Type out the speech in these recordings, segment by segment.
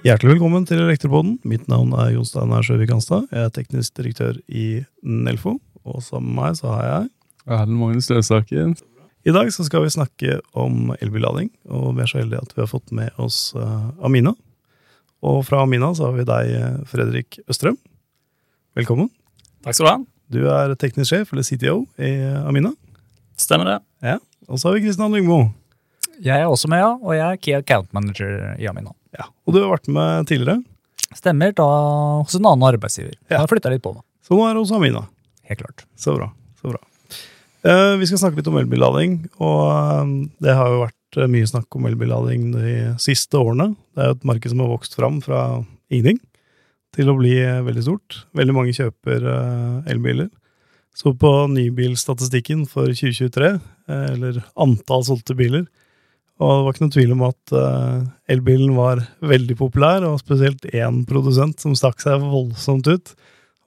Hjertelig velkommen til Elektropoden. Mitt navn er Jon Steinar Sjøvik Hanstad. Jeg er teknisk direktør i Nelfo, og sammen med meg så har jeg Erlend Magnus Løsaken. I dag så skal vi snakke om elbillading, og vi er så heldige at vi har fått med oss uh, Amina. Og fra Amina så har vi deg, eh, Fredrik Østrøm. Velkommen. Takk skal du ha. Du er teknisk sjef, eller CTO, i Amina. Stemmer det. Ja. Og så har vi Kristian Lyngmo. Jeg er også med, ja. Og jeg er Key Account Manager i Amina. Ja. Og du har vært med tidligere, Stemmer, da hos en annen arbeidsgiver. Ja. Jeg har flytta litt på meg. så nå er det hos Amina. Helt klart. Så bra. så bra. Eh, vi skal snakke litt om elbillading, og eh, det har jo vært eh, mye snakk om elbillading de siste årene. Det er jo et marked som har vokst fram fra ingenting til å bli eh, veldig stort. Veldig mange kjøper eh, elbiler. Så på nybilstatistikken for 2023, eh, eller antall solgte biler, og det var ikke noe tvil om at eh, elbilen var veldig populær, og spesielt én produsent som stakk seg voldsomt ut.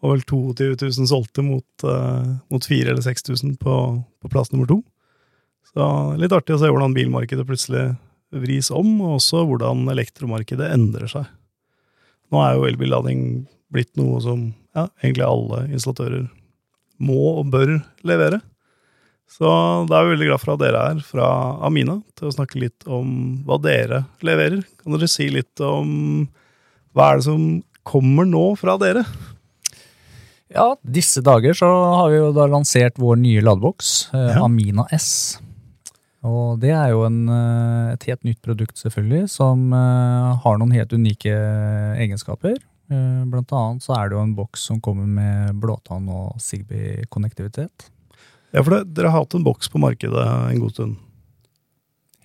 Og vel 22 000 solgte mot, uh, mot 4000 eller 6000 på, på plass nummer to. Så litt artig å se hvordan bilmarkedet plutselig vris om, og også hvordan elektromarkedet endrer seg. Nå er jo elbillading blitt noe som ja, egentlig alle installatører må og bør levere. Så da er vi veldig glad for at dere er fra Amina til å snakke litt om hva dere leverer. Kan dere si litt om hva er det som kommer nå fra dere? Ja, disse dager så har vi jo da lansert vår nye ladeboks, eh, Ja. Amina S. Og det er jo en, eh, et helt nytt produkt, selvfølgelig, som eh, har noen helt unike egenskaper. Eh, Blant annet så er det jo en boks som kommer med blåtann og Sigby-konnektivitet. Ja, for det, dere har hatt en boks på markedet en god stund.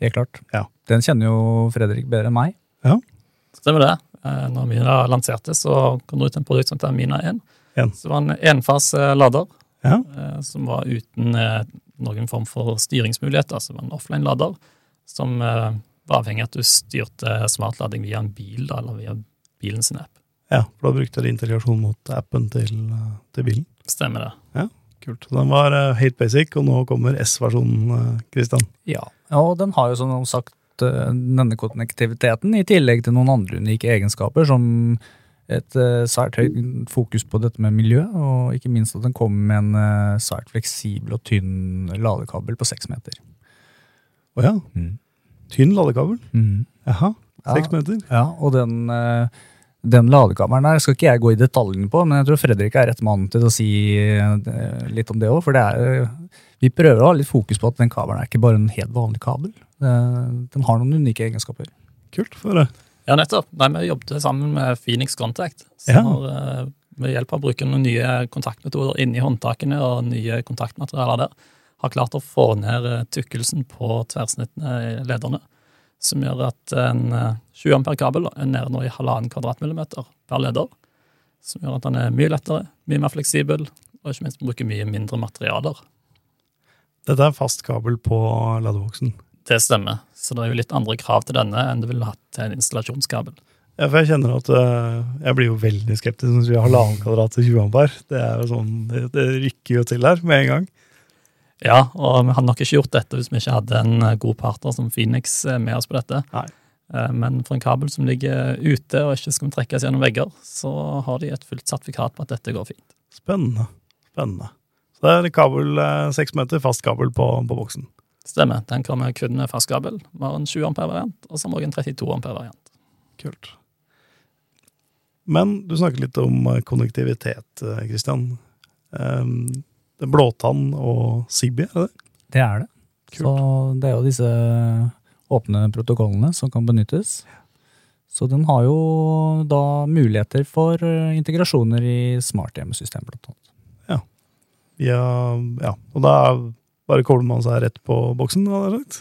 Helt klart. Ja. Den kjenner jo Fredrik bedre enn meg. Stemmer det. Eh, Når Mina lanserte, så kom det ut en produkt som heter Mina 1. En. Så det var en enfase lader Ja. eh, som var uten noen form for styringsmuligheter. Så det var en offline-lader som var avhengig av at du styrte smartlading via en bil, da, eller via bilen sin app. Ja, for da brukte dere integrasjon mot appen til, eh, til bilen. Stemmer det. Ja, Kult. Så Den var eh, helt basic, og nå kommer S-versjonen, Kristian. Ja, og den har jo som sagt eh, denne konnektiviteten, i tillegg til noen andre unike egenskaper, som et eh, svært høyt fokus på dette med miljø, og ikke minst at den kommer med en eh, svært fleksibel og tynn ladekabel på seks meter. Å ja. Tynn ladekabel. Mm. Jaha. Ja. Meter. Ja, og den, eh, den ladekabelen der skal ikke jeg gå i detaljene på, men jeg tror Fredrik er rett mann til å si eh, litt om det òg. For det er, eh, vi prøver å ha litt fokus på at den kabelen er ikke bare en helt vanlig kabel. Den har noen unike egenskaper. Kult. for det. Ja, nettopp. Nei, Vi jobbet sammen med Phoenix Contact. Som Ja. har, eh, ved hjelp av å bruke noen nye kontaktmetoder inni håndtakene og nye kontaktmaterialer der, har klart å få ned tykkelsen på tverrsnittene i lederne. Som gjør at en eh, 20 ampere-kabel er nede nå i halvannen kvadratmillimeter per leder. Som gjør at den er mye lettere, mye mer fleksibel, og ikke minst bruker mye mindre materialer. Dette er fast kabel på ladeboksen. Det stemmer. Så det er jo litt andre krav til denne enn du ville hatt til en installasjonskabel. Ja, for jeg kjenner at eh, jeg blir jo veldig skeptisk hvis vi har halvannen kvadrat til 20 ampere. Det er jo sånn, det, det rykker jo til her med en gang. Ja, og vi hadde nok ikke gjort dette hvis vi ikke hadde en eh, god partner som Phoenix eh, med oss på dette. Nei. Eh, Men for en kabel som ligger ute og ikke skal trekkes gjennom vegger, så har de et fullt sertifikat på at dette går fint. Spennende. Spennende. Så det er kabel seks meter, fast kabel på, på boksen. Stemmer. Den kommer kun med fast kabel. Vi har en 20 ampere-variant, og så har vi en 32 ampere-variant. Kult. Men du snakket litt om konnektivitet, Kristian. Christian. Um, det er blåtann og Sibi, er det det? Det er det. Kult. Så det er jo disse åpne protokollene som kan benyttes. Så den har jo da muligheter for eh, integrasjoner i smarthjemmesystem, blant annet. Ja, ja. Og da bare kobler man seg rett på boksen, hadde jeg sagt.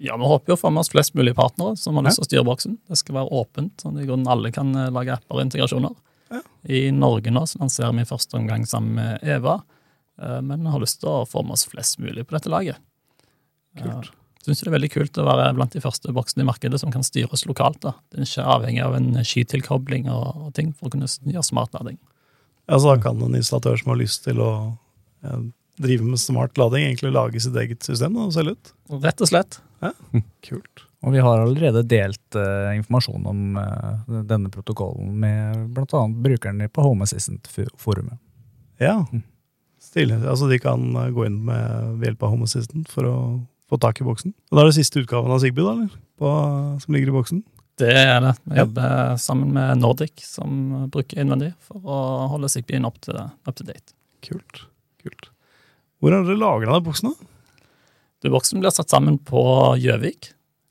Ja, Vi håper jo å få med oss flest mulig partnere som har lyst Ja. til å styre boksen. Det skal være åpent, sånn at alle kan eh, lage apper og integrasjoner. Ja. I Norge nå så lanserer vi i første omgang sammen med Eva, men har lyst til å få med oss flest mulig på dette laget. Kult. Jeg syns det er veldig kult å være blant de første boksene i markedet som kan styres lokalt. da. Det er ikke avhengig av en skitilkobling og, ting for å kunne gjøre smartlading. Ja, så da kan en installatør som har lyst til å ja, drive med smart lading, egentlig lage sitt eget system da, og selge ut. Rett og slett. Kult. Og vi har allerede delt uh, informasjon om uh, denne protokollen med bl.a. brukerne på Home Assistant-forumet. Ja, Mm. Stilig. Altså de kan eh, gå inn med ved hjelp av homosisten for å få tak i boksen. Og da er det siste utgaven av Sigby, da, eller? På, som ligger i boksen. Det er det. Vi Ja. jobber sammen med Nordic, som bruker innvendig, for å holde Sigbyen up to, up to date. Kult. Kult. Hvor har dere lagra den boksen, da? Du, Boksen blir satt sammen på Gjøvik.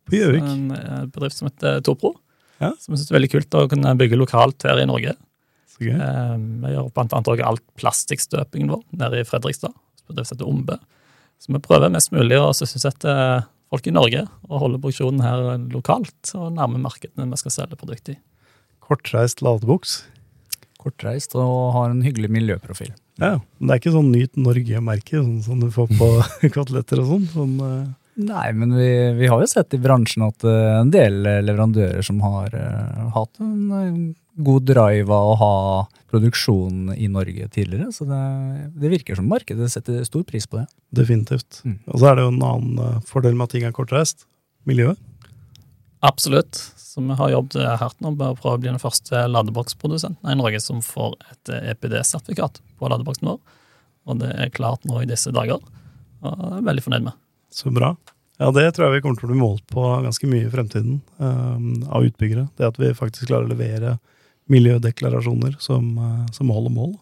På Gjøvik. En eh, bedrift som heter Topro. Ja. Som jeg synes er veldig kult å kunne bygge lokalt her i Norge. Så. Eh, Vi gjør blant annet også alt plastikkstøpingen vår nede i Fredrikstad. bedrift som heter Ombe. Så vi prøver mest mulig å sysselsette folk i Norge og holde produksjonen her lokalt og nærme markedene vi skal selge produktet i. Kortreist ladeboks. Kortreist og har en hyggelig miljøprofil. Ja, men det er ikke sånn Nyt Norge-merke, sånn som du får på koteletter og sånn. sånn eh, Nei, men vi, vi har jo sett i bransjen at eh, en del leverandører som har uh, hatt en eh, god drive av å ha produksjon i Norge tidligere, så det, det virker som markedet setter stor pris på det. definitivt. Mm. Og så er det jo en annen eh, fordel med at ting er kortreist. Miljøet. Absolutt. Så vi har jobbet hardt nå med å prøve å bli den første ladeboksprodusenten i Norge som får et EPD-sertifikat på ladeboksen vår. Og det er klart nå i disse dager. Og jeg er veldig fornøyd med. Så bra. Ja, det tror jeg vi kommer til å bli målt på ganske mye i fremtiden um, av utbyggere. Det at vi faktisk klarer å levere miljødeklarasjoner som, eh, som holder mål.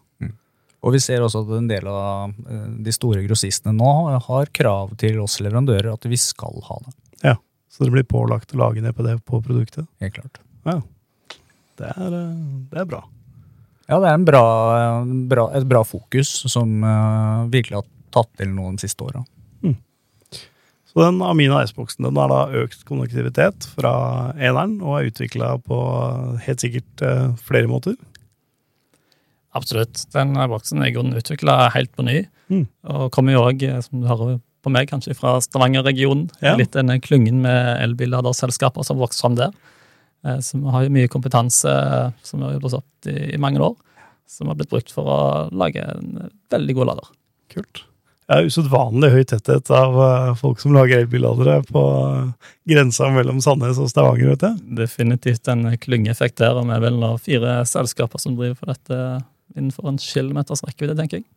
Og vi ser også at en del av eh, de store grossistene nå har krav til oss leverandører at vi skal ha det. Ja, Så det blir pålagt å lage ned på det på produktet. Helt klart. Det er, eh, det er bra. Ja, det er en bra, bra, et bra fokus som virkelig har tatt til nå de siste åra. Så den Amina S-boksen den har da økt konnektivitet fra eneren og er utvikla på helt sikkert eh, flere måter. Absolutt. Den boksen er utvikla helt på ny. Mm. Og kommer jo òg, som du hører på meg, kanskje fra Stavanger-regionen. Ja. Litt denne klyngen med elbilladerselskaper som vokste fram der. Som Så vi har mye kompetanse eh, som har jobbet opp i, i mange år, som har blitt brukt for å lage en veldig god lader. Kult. Det er usedvanlig høy tetthet av eh, folk som lager elbilladere på eh, grensa mellom Sandnes og Stavanger, vet jeg. Definitivt en klyngeeffekt der, og vi er vel fire selskaper som driver på dette innenfor en kilometers rekkevidde, tenker jeg.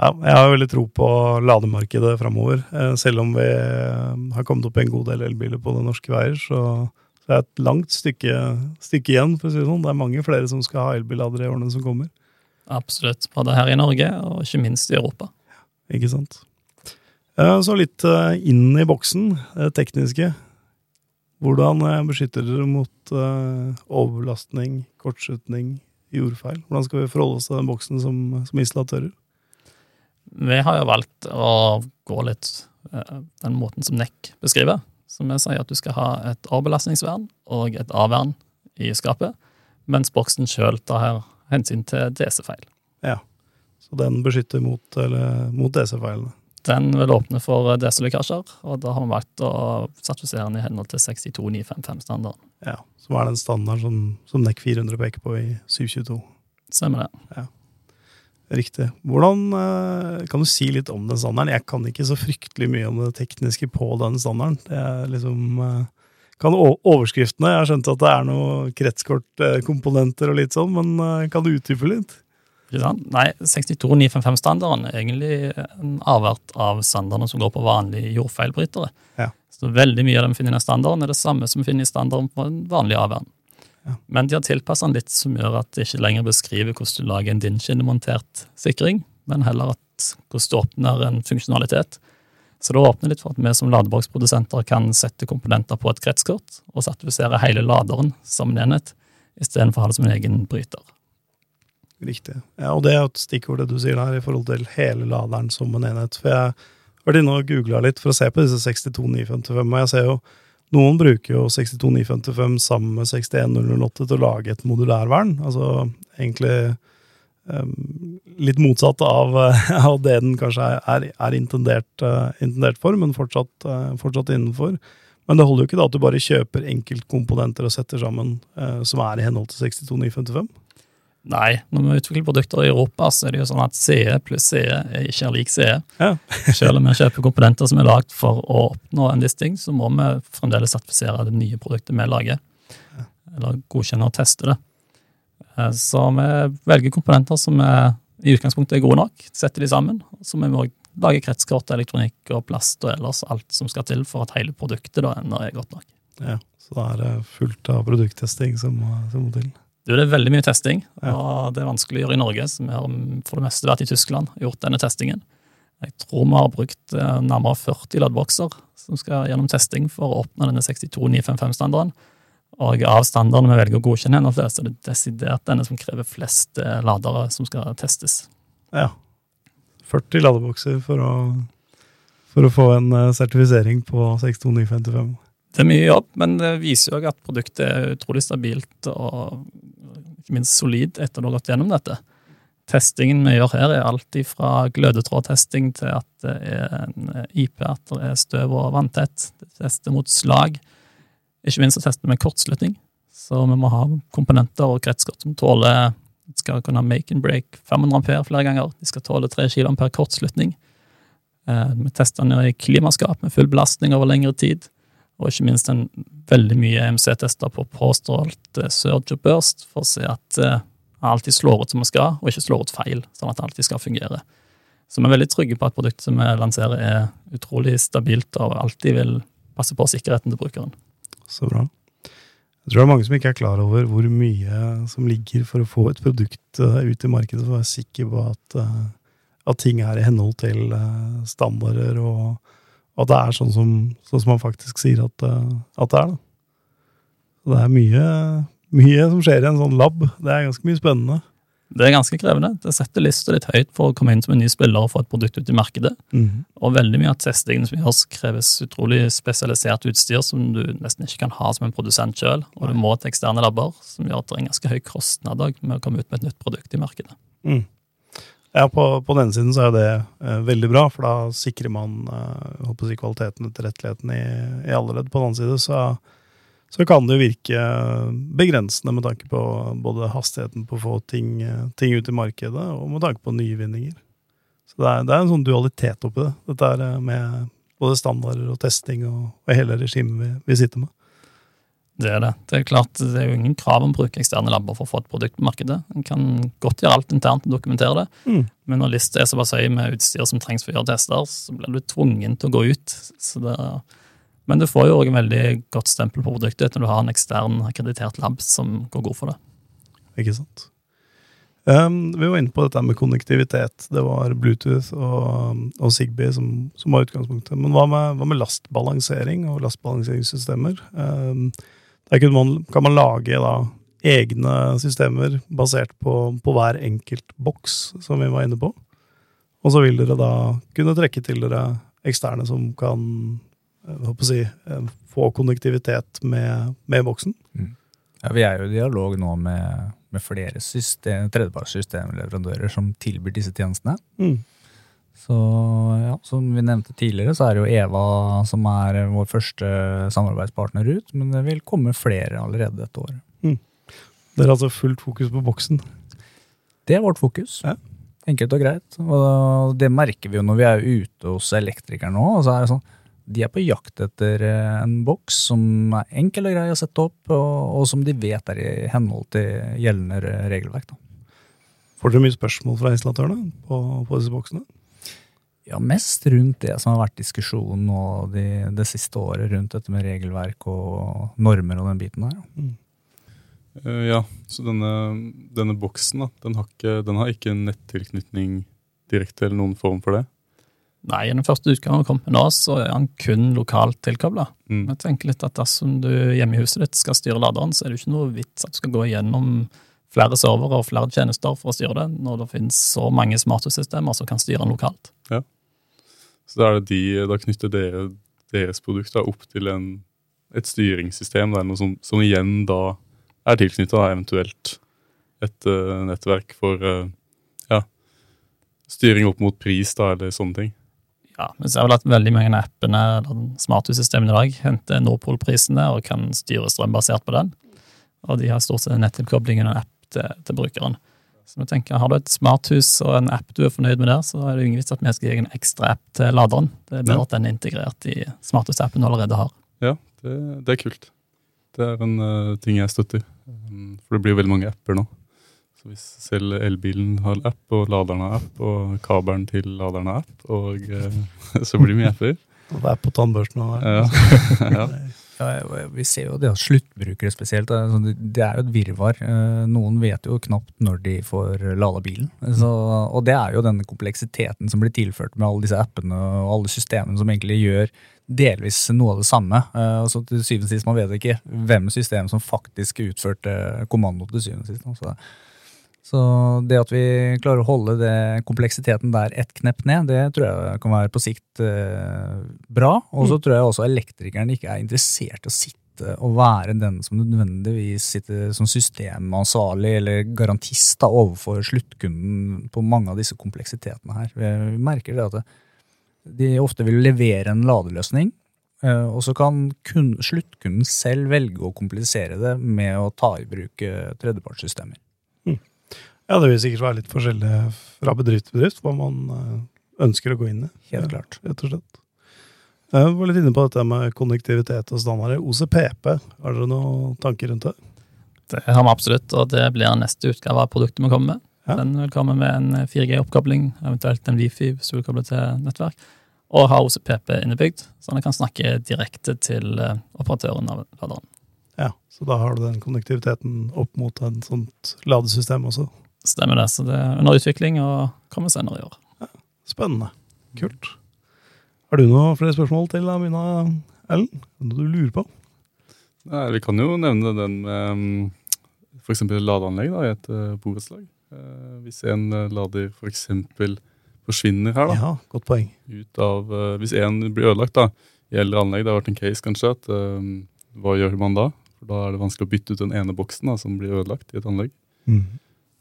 Ja, jeg har veldig tro på lademarkedet framover. Eh, Selv om vi har kommet opp i en god del elbiler på det norske veier, så det er et langt stykke, stykke igjen. for å si Det sånn. Det er mange flere som skal ha elbilladere i årene som kommer. Absolutt. Både her i Norge, og ikke minst i Europa. Ikke sant? Eh, Så litt eh, inn i boksen, det tekniske. Hvordan eh, beskytter dere mot overlastning, kortslutning, jordfeil? Hvordan skal vi forholde oss til den boksen som, som installatører? Vi har jo valgt å gå litt eh, den måten som NEC beskriver. Som vi sier at du skal ha et overbelastningsvern og et avvern i skapet, mens boksen sjøl tar her hensyn til DC-feil. Så den beskytter mot, mot DC-feilene. Den vil åpne for DC-lekkasjer, og da har vi valgt å sertifisere den i henhold til 62955-standarden. Ja, Som er den standarden som, som NEC 400 peker på i 722. Stemmer det. Ja. Riktig. Hvordan eh, Kan du si litt om den standarden? Jeg kan ikke så fryktelig mye om det tekniske på den standarden. Det er liksom eh, kan Overskriftene Jeg har skjønt at det er noen kretskortkomponenter og litt sånn, men eh, kan du utdype litt? Nei, 62955-standarden er egentlig en avart av standardene som går på vanlige jordfeilbrytere. Ja. Så veldig mye av det vi finner i den standarden, er det samme som vi finner i standarden på en vanlig avern. Ja. Men de har tilpasset den litt som gjør at det ikke lenger beskriver hvordan du lager en dinnskinnemontert sikring, men heller at hvordan du åpner en funksjonalitet. Så det åpner litt for at vi som ladeboksprodusenter kan sette komponenter på et kretskort og sertifisere hele laderen som en enhet, istedenfor å ha det som en egen bryter. Riktig. Ja, og det er et stikkord det du sier der, i forhold til hele laderen som en enhet. For jeg har vært inne og googla litt for å se på disse 62955, og jeg ser jo noen bruker jo 62955 sammen med 61008 til å lage et modulærvern. Altså egentlig um, litt motsatt av, av det den kanskje er, er intendert, uh, intendert for, men fortsatt, uh, fortsatt innenfor. Men det holder jo ikke da at du bare kjøper enkeltkomponenter og setter sammen eh, som er i henhold til 62955. Nei, når vi utvikler produkter i Europa, så er det jo sånn at CE pluss CE er ikke lik CE. Ja. Selv om vi kjøper komponenter som er lagd for å oppnå en viss ting, så må vi fremdeles sertifisere det nye produktet vi lager. Eller godkjenne og teste det. Eh, Så vi velger komponenter som er, i utgangspunktet er gode nok, setter de sammen. Så vi må lage kretskort, elektronikk og plast og ellers alt som skal til for at hele produktet da ender er godt nok. Ja, så da er det fullt av produkttesting som som må til. Du, det er veldig mye testing, og det er vanskelig å gjøre i Norge. Så vi har for det meste vært i Tyskland og gjort denne testingen. Jeg tror vi har brukt eh, nærmere 40 laddbokser som skal gjennom testing for å oppnå denne 62955-standarden. Og av standarden vi velger å godkjenne, en flest, er det desidert denne som krever flest eh, ladere som skal testes. Ja. 40 ladebokser for å, for å få en eh, sertifisering på 62955. Det er mye jobb, men det viser jo at produktet er utrolig stabilt og ikke minst solid etter du har gått gjennom dette. Testingen vi gjør her, er alt fra glødetrådtesting til at det er en IP, at det er støv og vanntett. Det tester mot slag. Ikke minst så tester vi kortslutning. Så vi må ha komponenter og kretskort som tåler skal kunne make and break 500 ampere flere ganger. De skal tåle 3 kilo per kortslutning. Eh, Vi tester den i klimaskap med full belastning over lengre tid. Og ikke minst en veldig mye EMC-tester på påstått eh, surge og burst, for å se at eh, alltid slår ut som den skal, og ikke slår ut feil, sånn at det alltid skal fungere. Så vi er veldig trygge på at produktet som vi lanserer er utrolig stabilt og alltid vil passe på sikkerheten til brukeren. Så bra. Jeg tror det er mange som ikke er klar over hvor mye som ligger for å få et produkt eh, ut i markedet, for å være sikker på at, eh, at ting er i henhold til standarder, og at det er sånn som, sånn som man faktisk sier at, eh, at det er. Da. Så det er mye, mye som skjer i en sånn lab. Det er ganske mye spennende. Det er ganske krevende. Det setter lista litt høyt for å komme inn som en ny spiller og få et produkt ut i markedet. Og veldig mye av testingen som gjøres, kreves utrolig spesialisert utstyr som du nesten ikke kan ha som en produsent sjøl. Og du må til eksterne labber, som gjør at det er en ganske høy kostnad med å komme ut med et nytt produkt i markedet. Mm. Ja, på, på den siden så er det eh, veldig bra, for da sikrer man eh, jeg håper si, kvaliteten og tilretteligheten i, i alle ledd. På den annen side så, så kan det jo virke begrensende med tanke på både hastigheten på å få ting, eh, ting ut i markedet, og med tanke på nyvinninger. Så det er, det er en sånn dualitet oppi det, dette er eh, med både standarder og testing og, og hele regimet vi, vi sitter med. Det er det. Det er klart, det er jo ingen krav om å bruke eksterne labber for å få et produkt på markedet. En kan godt gjøre alt internt og dokumentere det, Mm. men når lista er såpass høy med utstyr som trengs for å gjøre tester, så blir du tvungen til å gå ut. Men du får jo også en veldig godt stempel på produktet når du har en ekstern akkreditert lab som går god for det. Ikke sant? Um, vi var inne på dette med konnektivitet. Det var Bluetooth og, og Zigbee som, som var utgangspunktet. Men hva med, hva med lastbalansering og lastbalanseringssystemer? Um, der man, kan man lage da, egne systemer basert på, på hver enkelt boks, som vi var inne på. Og så vil dere da kunne trekke til dere eksterne som kan si, eh, få konnektivitet med, med boksen. Ja, vi er jo i dialog nå med, med flere system, tredjepartssystemleverandører som tilbyr disse tjenestene. Mm. Så ja, som vi nevnte tidligere, så er det jo Eva som er vår første samarbeidspartner ut, men det vil komme flere allerede dette året. Dere har altså fullt fokus på boksen. Det er vårt fokus. Ja. Enkelt og greit. Og det merker vi jo når vi er ute hos elektrikeren nå. og så er det sånn, De er på jakt etter eh, en boks som er enkel og grei å sette opp, og, og som de vet er i henhold til gjeldende regelverk. Da. Får dere mye spørsmål fra installatørene på, på disse boksene? Ja, mest rundt det som har vært diskusjonen nå de, det siste året, rundt dette med regelverk og normer og den biten der. ja. Uh, ja, så denne, denne boksen da, den har, ikke, den har ikke nettilknytning direkte eller noen form for det. Nei, i den første utgaven kom med nå, så er han kun lokalt tilkobla. Mm. Jeg tenker litt at dersom du hjemme i huset ditt skal styre laderen, så er det ikke noe vits at du skal gå igjennom flere servere og flere tjenester for å styre det, når det finnes så mange smarthussystemer som kan styre den lokalt. Så da, de, da knytter dere deres produkter opp til en, et styringssystem der, som, som igjen da er tilknyttet da, eventuelt et uh, nettverk for uh, ja, styring opp mot pris da, eller sånne ting. Ja, men så er vel at veldig mange av appene eller smarthussystemene i dag henter Nordpol-prisene og kan styre strøm basert på den. Og de har stort sett en nettilkobling og en app til, til brukeren. Så vi tenker, Har du et smarthus og en app du er fornøyd med der, så er det ingen vits at vi skal gi en ekstra app til laderen. Det er bedre Ja. at den er integrert i smarthusappen du allerede har. Ja, det, det er kult. Det er en uh, ting jeg støtter. Um, for det blir jo veldig mange apper nå. Så hvis selv elbilen har app, og laderen har app, og kabelen til laderen har app, og uh, så blir det mye apper. Og det er på tannbørsten òg. Ja. ja. Ja, vi ser jo det at sluttbrukere spesielt, det sånn- det er jo et virvar. Eh, Noen vet jo knapt når de får lada bilen. Så, og det er jo denne kompleksiteten som blir tilført med alle disse appene og alle systemene som egentlig gjør delvis noe av det samme. Eh, så til syvende og sist, man vet ikke hvem system som faktisk utførte kommando til syvende og sist. Så, så det at vi klarer å holde det kompleksiteten der ett knepp ned, det tror jeg kan være på sikt eh, bra. Og så tror jeg også elektrikeren ikke er interessert i å sitte og være den som nødvendigvis sitter som systemansvarlig eller garantist da, overfor sluttkunden på mange av disse kompleksitetene her. Vi merker det at de ofte vil levere en ladeløsning, eh, og så kan kun, sluttkunden selv velge å komplisere det med å ta i bruk eh, tredjepartssystemer. Ja, det vil sikkert være litt forskjellig fra bedrift til bedrift hva man eh, ønsker å gå inn i. Helt klart. Rett og slett. Jeg var litt inne på dette med konnektivitet og standarder. OCPP, har dere noen tanker rundt det? Det har vi absolutt, og det blir neste utgave av produktet vi kommer med. Ja. Den vil komme med en 4G-oppkobling, eventuelt en Wifi hvis du vil koble til nettverk, og ha OCPP innebygd, så den kan snakke direkte til eh, operatøren av laderen. Ja, Så da har du den konnektiviteten opp mot et sånt ladesystem også. Stemmer det, så det er under utvikling og kommer senere i år. Spennende. Kult. Har du noen flere spørsmål til Amina Ellen? Noe du lurer på? Nei, vi kan jo nevne den med um, f.eks. ladeanlegg da, i et uh, borettslag. Eh, hvis en uh, lader f.eks. forsvinner her, da, Ja, godt poeng. ut av uh, Hvis en blir ødelagt da, i eldre anlegg, det har vært en case kanskje, at um, hva gjør man da? For Da er det vanskelig å bytte ut den ene boksen da, som blir ødelagt i et anlegg. Mm.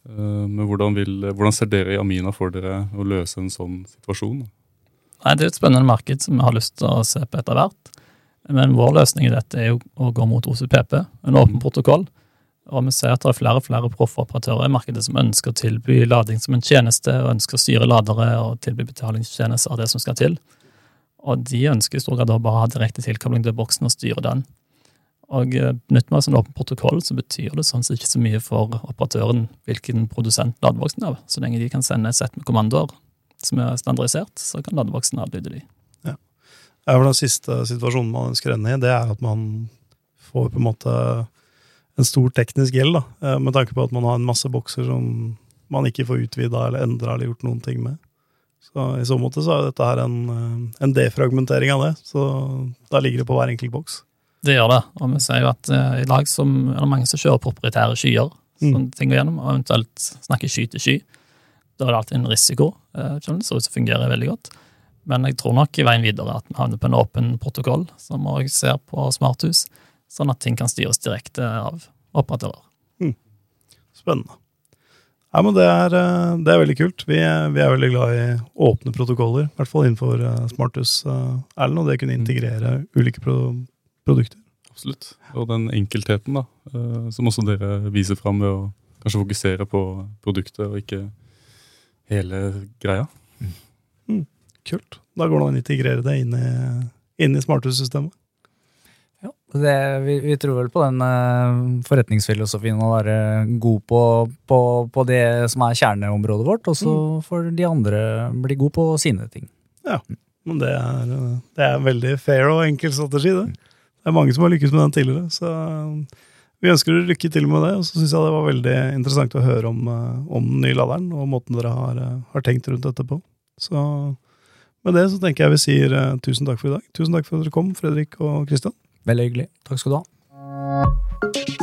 Eh, men hvordan, vil, hvordan ser dere i Amina for dere å løse en sånn situasjon? Nei, Det er et spennende marked som vi har lyst til å se på etter hvert. Men vår løsning i dette er jo å gå mot OCPP, en åpen protokoll. Og vi ser at det er flere og flere proffeoperatører i markedet som ønsker å tilby lading som en tjeneste, og ønsker å styre ladere og tilby betalingstjenester av det som skal til. Og de ønsker i stor grad å bare ha direkte tilkobling til boksen og styre den. Og eh, benytter meg som en åpen protokoll, så betyr det sånn ikke så mye for operatøren hvilken produsent ladeboksen er av. Så lenge de kan sende et sett med kommandoer som er standardisert, så kan ladeboksen adlyde de. Ja, for Den siste situasjonen man ønsker å ende i, det er at man får på en måte en stor teknisk gjeld, da, eh, med tanke på at man har en masse bokser som man ikke får utvida eller endra eller gjort noen ting med. Så I så måte så er dette her en, eh, en defragmentering av det, så da ligger det på hver enkelt boks. Det gjør det, og vi ser jo at eh, i dag som, er det mange som kjører proprietære skyer, som ting går gjennom, og eventuelt snakker sky til sky. Da er det alltid en risiko, eh, selv om det fungerer veldig godt. Men jeg tror nok i veien videre at vi havner på en åpen protokoll, som òg ser på smarthus, sånn at ting kan styres direkte av operatører. Spennende. Ja, men det er, eh, det er veldig kult. Vi, er- vi er veldig glad i åpne protokoller, i hvert fall innenfor eh, Smarthus, eh, Erlend, og det kunne integrere ulike pro produkter. Absolutt. Og den enkeltheten da, eh, som også dere viser fram ved å kanskje fokusere på produktet og ikke hele greia. Kult. Da går det an å integrere det inn i, inn i Smarthus-systemet. Ja, det, vi, vi tror vel på den uh, forretningsfilosofien å være god på, på, på det som er kjerneområdet vårt, og så får de andre bli gode på sine ting. Ja, Men det er, det er en veldig fair og enkel strategi, det. Det er mange som har lykkes med den tidligere, så eh, vi ønsker dere lykke til med det. Og så syns jeg det var veldig interessant å høre om, eh, om den nye laderen, og måten dere har, eh, har tenkt rundt dette på. Så med det så tenker jeg vi sier tusen takk for i dag. Tusen takk for at dere kom, Fredrik og Kristian. Veldig hyggelig. Takk skal du ha.